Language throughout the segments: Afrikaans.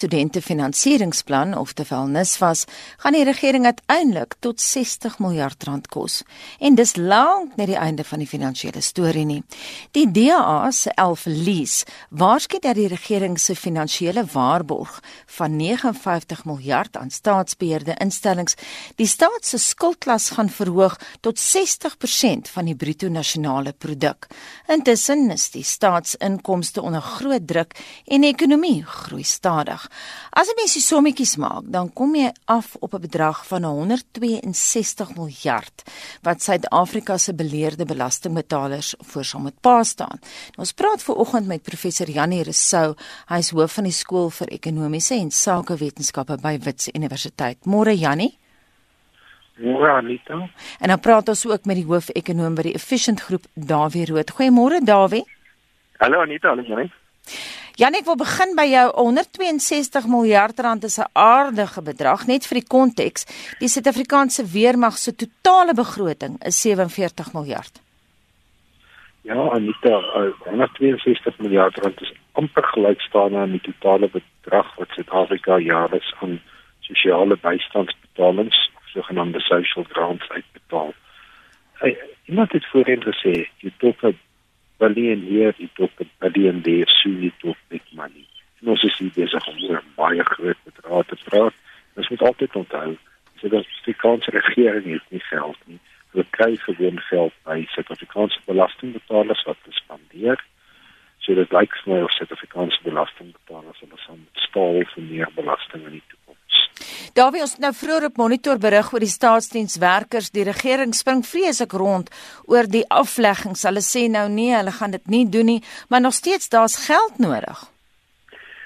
Studentefinansieringsplan of te veel NSFAS gaan die regering uiteindelik tot 60 miljard rand kos. En dis lank net die einde van die finansiële storie nie. Die DA se 11 lease waarsku dat die regering se finansiële waarborg van 59 miljard aan staatsbeheerde instellings die staat se skuldklas gaan verhoog tot 60% van die bruto nasionale produk. Intussen is die staatsinkomste onder groot druk en die ekonomie groei stadig. As jy mens die sommetjies maak, dan kom jy af op 'n bedrag van 162 miljard wat Suid-Afrika se beleerde belastingbetalers voor sal moet pa staan. Nou, ons praat ver oggend met professor Janie Resou, hy is hoof van die skool vir ekonomiese en sakewetenskappe by Wits Universiteit. Môre Janie. Môre Anita. En dan praat ons ook met die hoofekonoom by die Efficient Groep, Dawie Rood. Goeiemôre Dawie. Hallo Anita, hallo Janie. Janek wil begin by jou 162 miljard rand is 'n aardige bedrag net vir die konteks. Die Suid-Afrikaanse weermag se totale begroting is 47 miljard. Ja, Anita, 162 miljard rand is amper gelykstaande aan die totale bedrag wat Suid-Afrika jaarliks aan sosiale bystandsbetalings, sogenaamde social grants uitbetaal. Hey, iemand het voorheen gesê, jy talk billion here, jy talk a billion there, soon you talk big money. En ons is hier besig om oor baie groot bedrae te praat. Ons moet altyd onthou, so dat die kanse regering het nie geld nie. Hulle kry gewoon geld by Suid-Afrikaanse belastingbetalers wat spandeer. So dit lyk vir my of Suid-Afrikaanse belastingbetalers hulle sal staal vir meer belasting in die toekoms. Daar wie ons nou vroeër op monitor berig oor die staatsdienswerkers, die regering spring vreeslik rond oor die afleggings. Hulle sê nou nee, hulle gaan dit nie doen nie, maar nog steeds daar's geld nodig.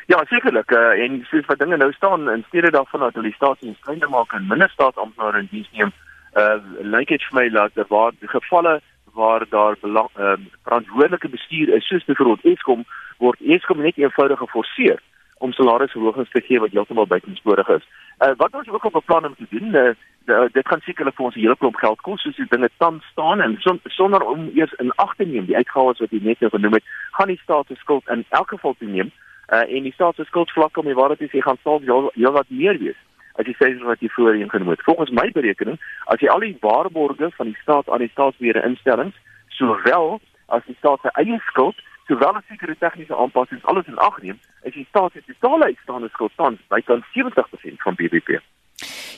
Ja, sekerlik. Uh, en soos wat dinge nou staan in steede daarvan dat hulle die staatsdiens kleiner maak en minder staatsamptenare in diens neem, uh lyk dit vir my dat daar waar gevalle waar daar belang uh, verantwoordelike bestuur is soos byvoorbeeld Eskom word Eskom net eenvoudig geforseer om salarisverhogings te gee wat heeltemal buitensporig is. Uh wat ons ook op beplan om te doen, uh, de, dit gaan sekerlik vir ons 'n hele klomp geld kos soos die dinge tans staan en son, sonder om eers in ag te neem die uitgawes wat jy net nou genoem het, gaan die staat se skuld in elk geval toeneem. Uh en die staat se skuldvlak om die waarheid te sê gaan sal heel, heel wat meer wees as jy sê wat jy voorheen genoem het. Volgens my berekening, as jy al die waarborge van die staat aan die staatsbeheerde instellings, sowel as die staat se eie skuld sowel as sekere tegniese aanpassings alles in ag neem, is die staat se totale uitstaande skuld tans bykans 70% van BBP.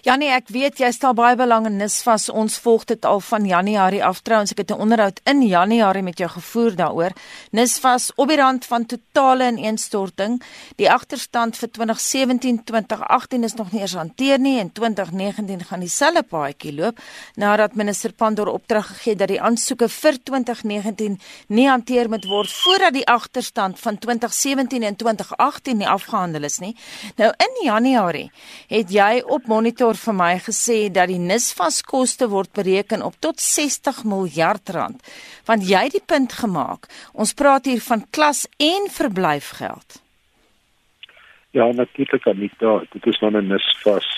Janie, ek weet jy stel baie belang in Nisvas. Ons volg dit al van Januarie af. Trouens, ek het 'n onderhoud in Januarie met jou gevoer daaroor. Nisvas op die rand van totale ineenstorting. Die agterstand vir 2017-2018 is nog nie eens hanteer nie en 2019 gaan dieselfde paadjie loop nadat minister Pandor opdrag gegee het dat die aansoeke vir 2019 nie hanteer moet word voordat die agterstand van 2017 en 2018 nie afgehandel is nie. Nou in Januarie het jy op monitor vir my gesê dat die nisvas koste word bereken op tot 60 miljard rand. Want jy het die punt gemaak. Ons praat hier van klas en verblyfgeld. Ja, natuurlik Anita, dit is dan 'n nisvas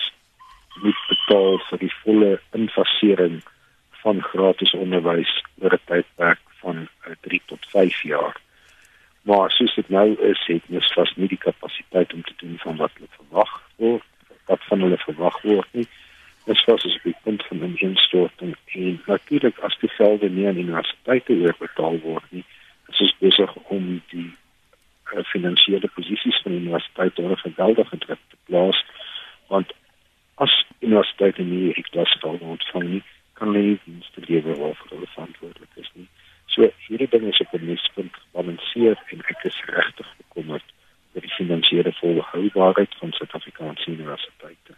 moet betaal vir die volle infasering van gratis onderwys oor 'n tydperk van 3 tot 5 jaar. Maar soos dit nou is, het nisvas nie die kapasiteit om te doen van wat hulle verwag word wat van hulle verwag word nie. Dit was as ek punt van 'n instorting en natuurlik as die gelde nie aan universiteite oorbetaal word nie, is ons besig om die uh, finansiële posisies van universiteite onder geweldige druk te plaas want as universiteite nie ek glo sou ontvang nie kan hulle nie dienste lewer waarvoor hulle verantwoordelik is nie. So hierdie ding is op 'n mespunt gebalanseer en ek is regtig bekommerd oor die finansiële volhoubaarheid van Suid-Afrikaanse universiteite.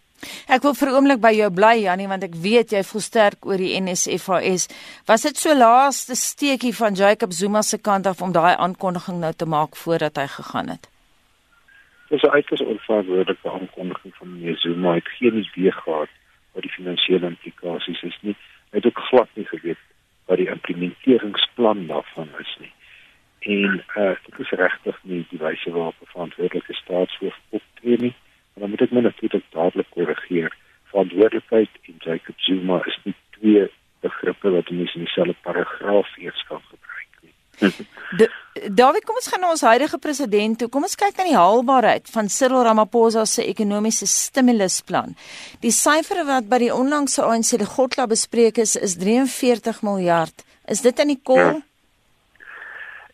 Ek wil vir 'n oomblik by jou bly Jannie want ek weet jy voel sterk oor die NSFAS. Was dit so laaste steekie van Jacob Zuma se kant af om daai aankondiging nou te maak voordat hy gegaan het? Dis 'n uiters onverantwoordelike aankondiging van meneer Zuma. Hy het geen idee gehad wat die finansiële implikasies is nie. Hy het ook glad nie geweet wat die implementeringsplan daarvan is nie en uh dit is regtig nie die wyse waarop 'n verantwoordelike staatshoof optree nie. En dan moet ek my natuurlik dadelik korrigeer. Verantwoordelikheid en Jacob Zuma is nie twee begrippe wat mense in dieselfde paragraaf eers kan gebruik nie. Dawie, kom ons gaan na ons huidige president toe. Kom ons kyk na die haalbaarheid van Cyril Ramaphosa se ekonomiese stimulusplan. Die syfer wat by die onlangse ANC se Godla bespreek is, is 43 miljard. Is dit in die kol? Ja.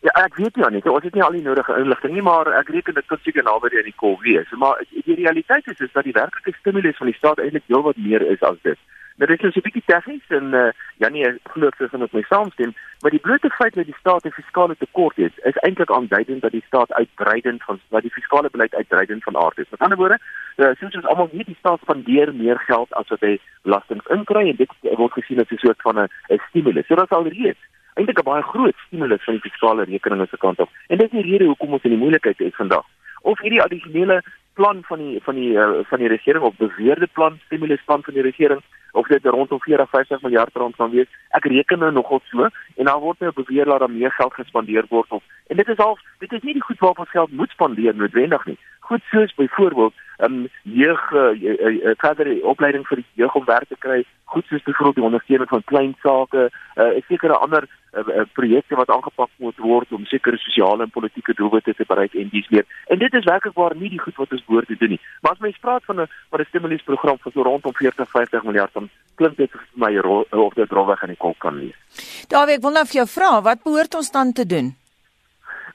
Ja, ek weet nie net, ons het nie al die nodige inligting nie, maar ek reken dit kan seker naby aan die kol wees. Maar die realiteit is is dat die werklike stimulus van die staat eintlik heelwat meer is as dit. Nou dit is 'n bietjie tegnies en uh, Janie glo ek sy met my saamstem, maar die blote feit dat die staat 'n fiskale tekort het, is eintlik aanduidend dat die staat uitbreidend van wat die fiskale beleid uitbreidend van aard is. Met ander woorde, uh, soos ons almal weet, die staat spandeer meer geld as wat hy belastings inkry en dit word gesien as 'n soort van 'n stimulus. So dit is alreeds eintlik 'n baie groot stimulus van die fiskale rekening se kant op. En dit is die rede hoekom ons in die moeilikheid is vandag. Of hierdie addisionele plan van die van die uh, van die regering of beweerde plan stimulusplan van die regering of dit rondom 40 50 miljard rand kan wees. Ek reken nou nogal so en dan word nou beweer dat daar meer geld gespandeer word of en dit is al dit is nie die goed waarop ons geld moet spandeer noodwendig nie. Goed soos byvoorbeeld um jeug uh, uh, uh, opleiding vir die jeug om werk te kry, goed soos byvoorbeeld die ondersteuning van klein sake, uh, sekere ander uh, uh, projekte wat aangepak moet word om sekere sosiale en politieke doelwitte te bereik en dis meer. En dit is werklik waar nie die goed wat ons behoort te doen nie. Maar as mens praat van 'n van 'n stimulusprogram van so rondom 40 50 miljard dan klink dit vir my of dit rowweg in die kol kan wees. Dawie, ek wil nou vir jou vra, wat behoort ons dan te doen?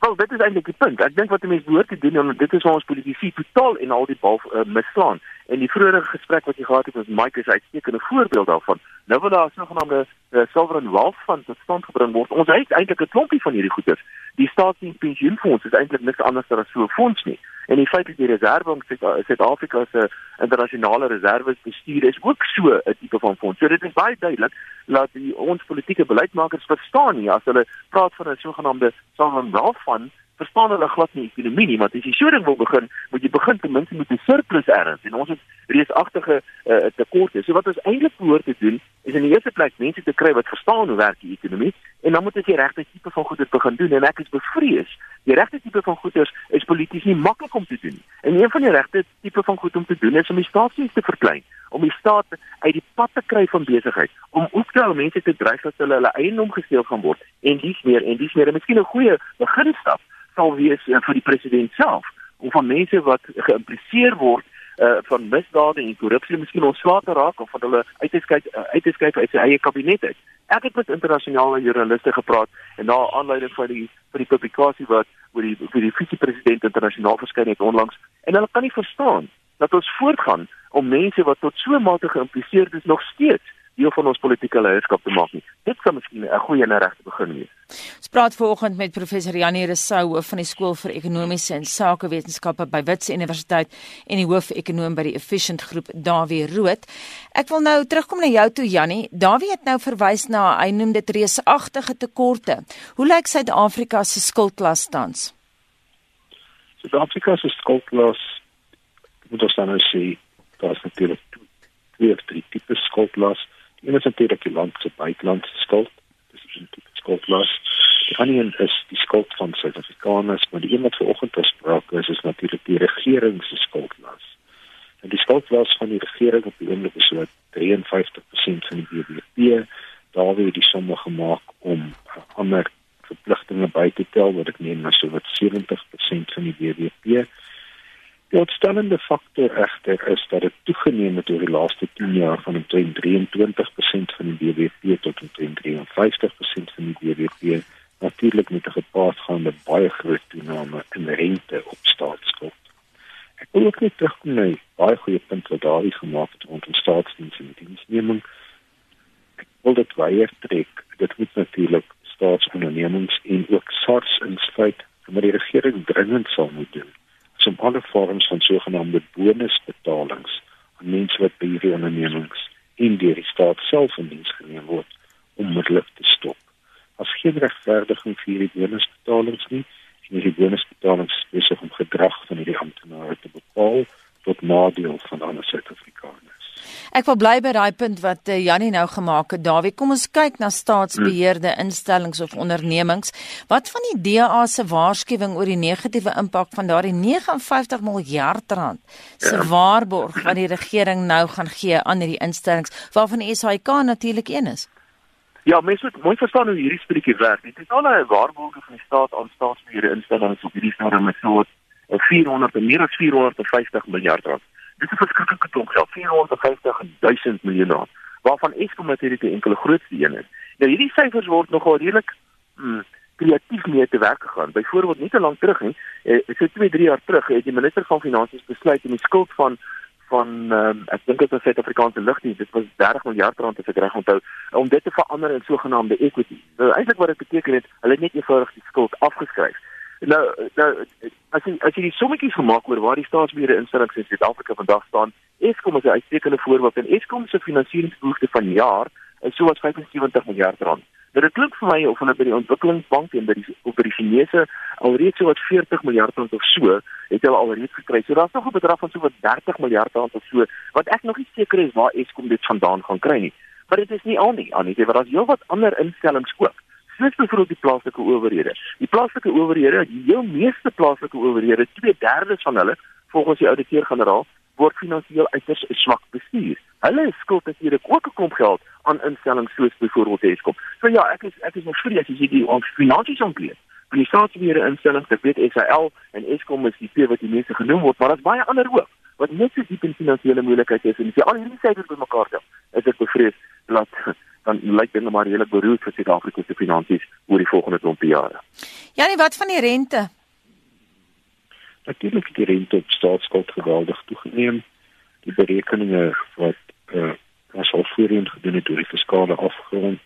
Wel, dit is eintlik die punt. Ek dink wat mense behoort te doen en dit is waar ons politici totaal en al die bal uh, misslaan. En die vroeëre gesprek wat jy gehad het met Mike is uitstekende voorbeeld daarvan. Nou wil daar sogenaamde uh, sovereign wealth fund tot stand gebring word. Ons het eintlik 'n klompie van hierdie goeders. Die staatspensioenfonds is eintlik niks anders as so 'n fonds nie. En die feit dat die reservebank Suid-Afrika se internasionale reserve bestuur is ook so 'n tipe van fonds. So dit is baie duidelik dat die ons politieke beleidsmakers verstaan nie as hulle praat van 'n sogenaamde sovereign wealth fund verstaan hulle glad nie ekonomie nie, want as jy so ding wil begin, moet jy begin ten minste met 'n surplus erns en ons het reusagtige uh, tekorte. So wat ons eintlik behoort te doen, is in die eerste plek mense te kry wat verstaan hoe werk die ekonomie en dan moet jy die regte tipe van goeders begin doen en ek is bevrees. Die regte tipe van goeders is polities nie maklik om te doen. En een van die regte tipe van goed om te doen is om die staatsdiens te verklein, om die staat uit die pad te kry van besigheid, om ook nou mense te dryf dat hulle hulle eiendom gesteel gaan word en dis meer en dis meer en miskien 'n goeie beginstap sal wees uh, vir die president self om van mense wat geïmpliseer word uh van misdade en korrupsie miskien ontslae te raak of van hulle uit te skei uh, uit te skei uit sy eie kabinet uit. Ek het met internasionale joernaliste gepraat en na aanleiding van die vir die publikasie wat oor die vir die visiepresident internasionaal verskyn het onlangs en hulle kan nie verstaan dat ons voortgaan om mense wat tot so mate geïmpliseer is nog steeds deel van ons politieke leierskap te maak nie. Dit kan miskien 'n goeie en regte begin wees. Ons praat vanoggend met professor Janie Resou hoof van die skool vir ekonomiese en sakewetenskappe by Wits Universiteit en die hoof-ekonoom by die Efficient Groep Dawie Rood. Ek wil nou terugkom na jou toe Janie. Dawie het nou verwys na hy noem dit reusagtige tekorte. Hoe lyk Suid-Afrika se skuldklas tans? Suid-Afrika se skuldklas moet ons dan nou sê, daar's natuurlik twee of drie tipe skuldklas. Die een is natuurlik die land se buitelandse skuld. Dis 'n tipe skuldklas. Die ander is die skuld van Suid-Afrikaners, maar die een wat vanoggend bespreek is, is natuurlik die regering se skuldklas. En die skuldklas van die regering op die oomblik is so 53% van die BBP. Daar word die somme gemaak om ander verpligtinge by te tel wat ek neem na so wat 70% van die BBP. Die uitstellende faktor egter is dat dit toegeneem het oor die laaste 10 jaar van omtrent 23% van die BBP tot omtrent 53% van die BBP natuurlik met 'n gepaardgaande baie groot toename in rente op staatsskuld. Ek wil ook net terugkom na baie goeie punte wat daar is gemaak het rondom staatsdiens en diensneming. Ek wil dit weer trek. Dit moet natuurlik staatsondernemings en ook SARS insluit, maar die regering dringend sal moet doen om alle vorms van sogenaamde bonusbetalings aan mense wat by hierdie ondernemings in die staat self in diens geneem word onmiddellik te stop. As geen regverdiging vir hierdie bonusbetalings nie, en hierdie bonusbetalings besig om gedrag van hierdie amptenare te bepaal tot nadeel van ander Suid-Afrikaners. Ek wil bly by daai punt wat uh, Jannie nou gemaak het. Dawie, kom ons kyk na staatsbeheerde instellings of ondernemings. Wat van die DA se waarskuwing oor die negatiewe impak van daardie 59 miljard rand se ja. waarborg wat die regering nou gaan gee aan hierdie instellings waarvan die SAIK natuurlik een is? Ja, mense moet mooi verstaan hoe hierdie spreekie werk. Dit is al 'n waarborge van die staat aan staatsbeheerde instellings op hierdie stadium met so 'n 400 en meer as 450 miljard rand. Dit is 'n verskriklike klomp geld, 450 000 miljoen rand, waarvan Eskom natuurlik die enkele grootste een is. Nou hierdie syfers word nogal redelik hmm, kreatief mee te werk gegaan. Byvoorbeeld nie te lank terug nie, eh, so 2, 3 jaar terug het die minister van finansies besluit om die skuld van van um, ek dink dit was Suid-Afrikaanse lugdiens, dit was 30 miljard rand as ek reg onthou, om dit te verander in sogenaamde equity. Nou eintlik wat dit beteken het, hulle het net eenvoudig die skuld afgeskryf. Nou nou as jy as jy die sommetjies gemaak oor waar die staatsbeheerde instellings in Suid-Afrika vandag staan, Eskom is 'n uitstekende voorbeeld en Eskom se finansieringsbehoefte van jaar is so wat 75 miljard rand. Nou dit klink vir my of hulle by die ontwikkelingsbank en by die op by die Chinese alreeds so wat 40 miljard rand of so het hulle alreeds gekry. So daar's nog 'n bedrag van so wat 30 miljard rand of so wat ek nog nie seker is waar Eskom dit vandaan gaan kry nie. Maar dit is nie al nie, aan nie, want daar's heelwat ander instellings ook. Soos byvoorbeeld die plaaslike owerhede. Die plaaslike owerhede, die heel meeste plaaslike owerhede, 2/3 van hulle volgens die ouditeur-generaal word finansiëel uiters swak bestuur. Hulle skuld natuurlik ook 'n klomp geld aan instellings soos byvoorbeeld Eskom. So ja, ek is ek is nog vrees as jy die ons finansies ontleed. Van die staatsbeheerde instellings, ek weet SAL en Eskom is die twee wat die meeste genoem word, maar daar's baie ander ook wat net so diep in finansiële moeilikheid is en as jy al hierdie syfers bymekaar tel, is ek bevrees dat dan lyk dit maar regtig beroerd vir Suid-Afrika se finansies oor die volgende klomp jare. Ja, nee, wat van die rente? Natuurlik het die rente op staatsskuld geweldig toegeneem. Die berekeninge wat uh, ons al voorheen gedoen het oor die fiskale afgrond,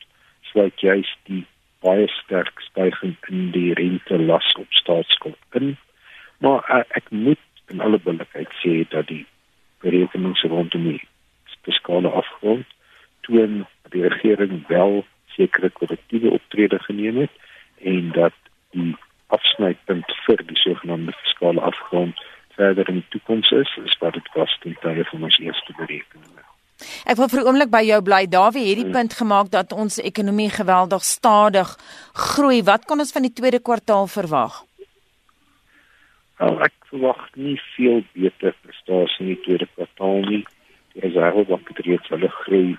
sluit juist die baie sterk stygings in die rente las op staatsskuld in. Maar uh, ek moet in alle billikheid sê dat die berekeninge rondom die fiskale afgrond toon regering wel sekere korrektiewe optrede geneem het en dat die afsnypunt vir die sogenaamde fiskale afgrond verder in die toekoms is, is wat dit was ten tye van ons eerste berekeninge. Ek wil vir 'n oomblik by jou bly. Dawie het die punt gemaak dat ons ekonomie geweldig stadig groei. Wat kan ons van die tweede kwartaal verwag? Nou, ek verwag nie veel beter prestasie in die tweede kwartaal nie. Die reservebank het reeds hulle groei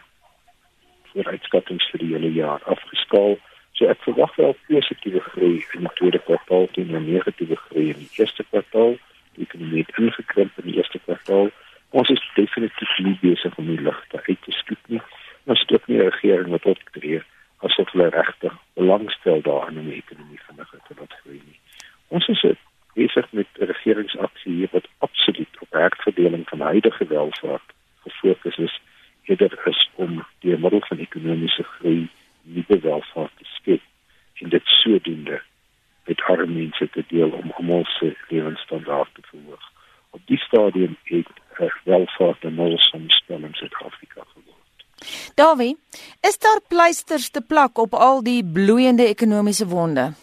vooruitskattinge vir die hele jaar afgeskaal. So ek verwag wel positiewe groei in die tweede kwartaal teen 'n negatiewe groei in die eerste kwartaal. Die ekonomie het ingekrimp in die eerste kwartaal. Ons is definitief nie besig om die ligte uit te skiet nie. Ons het ook nie 'n regering wat optree asof hulle regtig belangstel daarin om die ekonomie vinniger te laat groei nie. Ons is besig met 'n regeringsaksie hier wat absoluut op herverdeling van huidige welvaart gefokus is eerder is om die middel van ekonomiese groei nuwe welvaart te skep en dit sodoende met arme mense te deel om almal se lewensstandaard te verhoog. Op die stadium het uh, welvaart 'n nulsomspel in Suid-Afrika geword. Davie, is daar pleisters te plak op al die bloeiende ekonomiese wonde?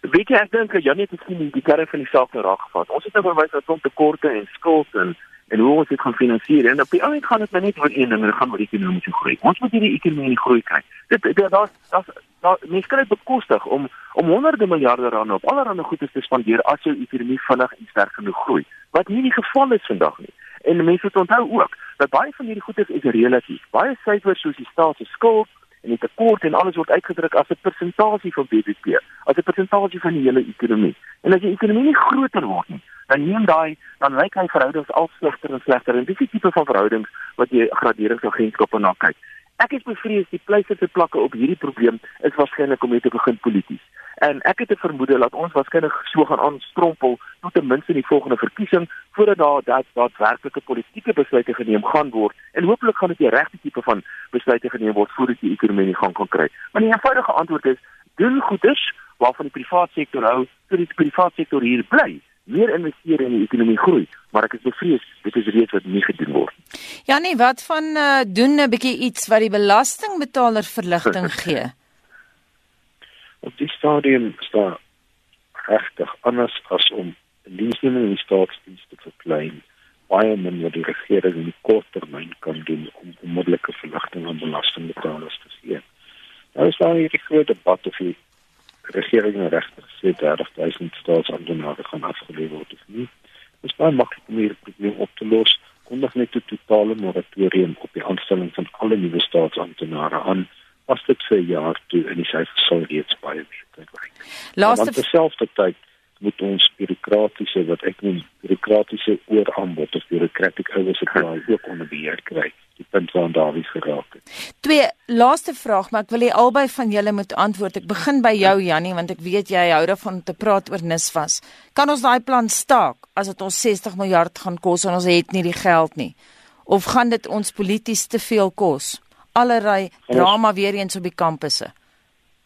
Weet jy ek dink Janie het miskien die kern van die saak raak gevat. Ons het nou verwys na klomp tekorte en skuld en en hoe ons dit gaan finansier en op die einde gaan dit maar net oor een ding dit gaan oor ekonomiese groei. Ons moet hierdie ekonomie groei kry. Dit daar's daar's daar mense kan dit bekostig om om honderde miljarde rande op allerlei goedes te spandeer as jou ekonomie vinnig en sterk genoeg groei. Wat nie die geval is vandag nie. En mense moet onthou ook dat baie van hierdie goedes is relatief. Baie syfers soos die staat se skuld en die tekort en alles word uitgedruk as 'n persentasie van BBP, as 'n persentasie van die hele ekonomie. En as die ekonomie nie groter word nie, dan neem daai dan lyk hy verhoudings al slegter en slegter en dis die tipe van verhoudings wat jy graderingsagentskappe na kyk. Ek is bevrees die pleise te plakke op hierdie probleem is waarskynlik om net te begin polities. En ek het 'n vermoede dat ons waarskynlik so gaan aanstrompel tot ten minste in die volgende verkiesing voordat daar dat daadwerklike politieke besluite geneem gaan word en hopelik gaan dit die regte tipe van besluite geneem word voordat die ekonomie in gang kan kry. Maar die eenvoudige antwoord is doen goeders waarvan die private sektor hou sodat die private sektor hier bly meer investeer in die ekonomie groei, maar ek is bevrees dit is reeds wat nie gedoen word. Ja nee, wat van uh, doen 'n bietjie iets wat die belastingbetaler verligting gee? Op die stadium staan regtig anders as om diensneming in die staatsdiens te verklein. Baie min wat die regering in die kort termyn kan doen om onmiddellike verligting aan belastingbetalers te gee. Daar is daar hierdie groot debat of die regering regtig sê 30000 staatsamptenare gaan afgelewer word of nie. Dit is baie maklik om hierdie probleem op te los. Kondig net 'n totale moratorium op die aanstelling van alle nuwe staatsamptenare aan as dit vir 'n jaar toe in die syfers sal reeds baie beter lyk. Laaste terselfdertyd moet ons bureaukratiese wat ek noem bureaukratiese ooraanbod of bureaucratic oversupply ook onder beheer kry. Die punt waar Dawie geraak het. Twee laaste vraag, maar ek wil hê albei van julle moet antwoord. Ek begin by jou Jannie want ek weet jy hou daarvan om te praat oor Nisvas. Kan ons daai plan staak as dit ons 60 miljard gaan kos en ons het nie die geld nie? Of gaan dit ons polities te veel kos? Allerlei drama weer eens op die kampusse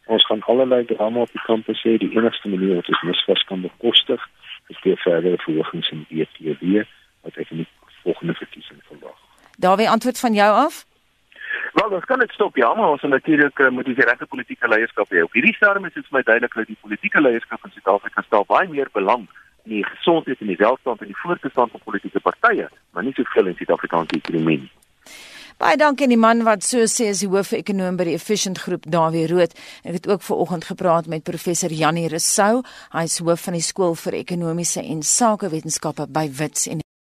ons gaan allerlei drama op die kampus hê. Die enigste manier wat ons misvas kan bekostig, is deur verdere verhogings in BTW wat ek in die volgende verkiesing verwag. Daar antwoord van jou af? Wel, ons kan dit stop ja, maar ons natuurlik uh, moet die regte politieke leierskap hê. Op hierdie stadium is dit vir my duidelik dat die politieke leierskap in Suid-Afrika stel baie meer belang in die gesondheid en die welstand en die voortbestaan van politieke partye, maar nie soveel in Suid-Afrikaanse ekonomie nie. Baie dankie aan die man wat so sê as die hoof-ekonoom by die Efficient Groep Dawie Rood. Ek het ook ver oggend gepraat met professor Janie Rousseau. Hy is hoof van die skool vir ekonomiese en sakewetenskappe by Wits en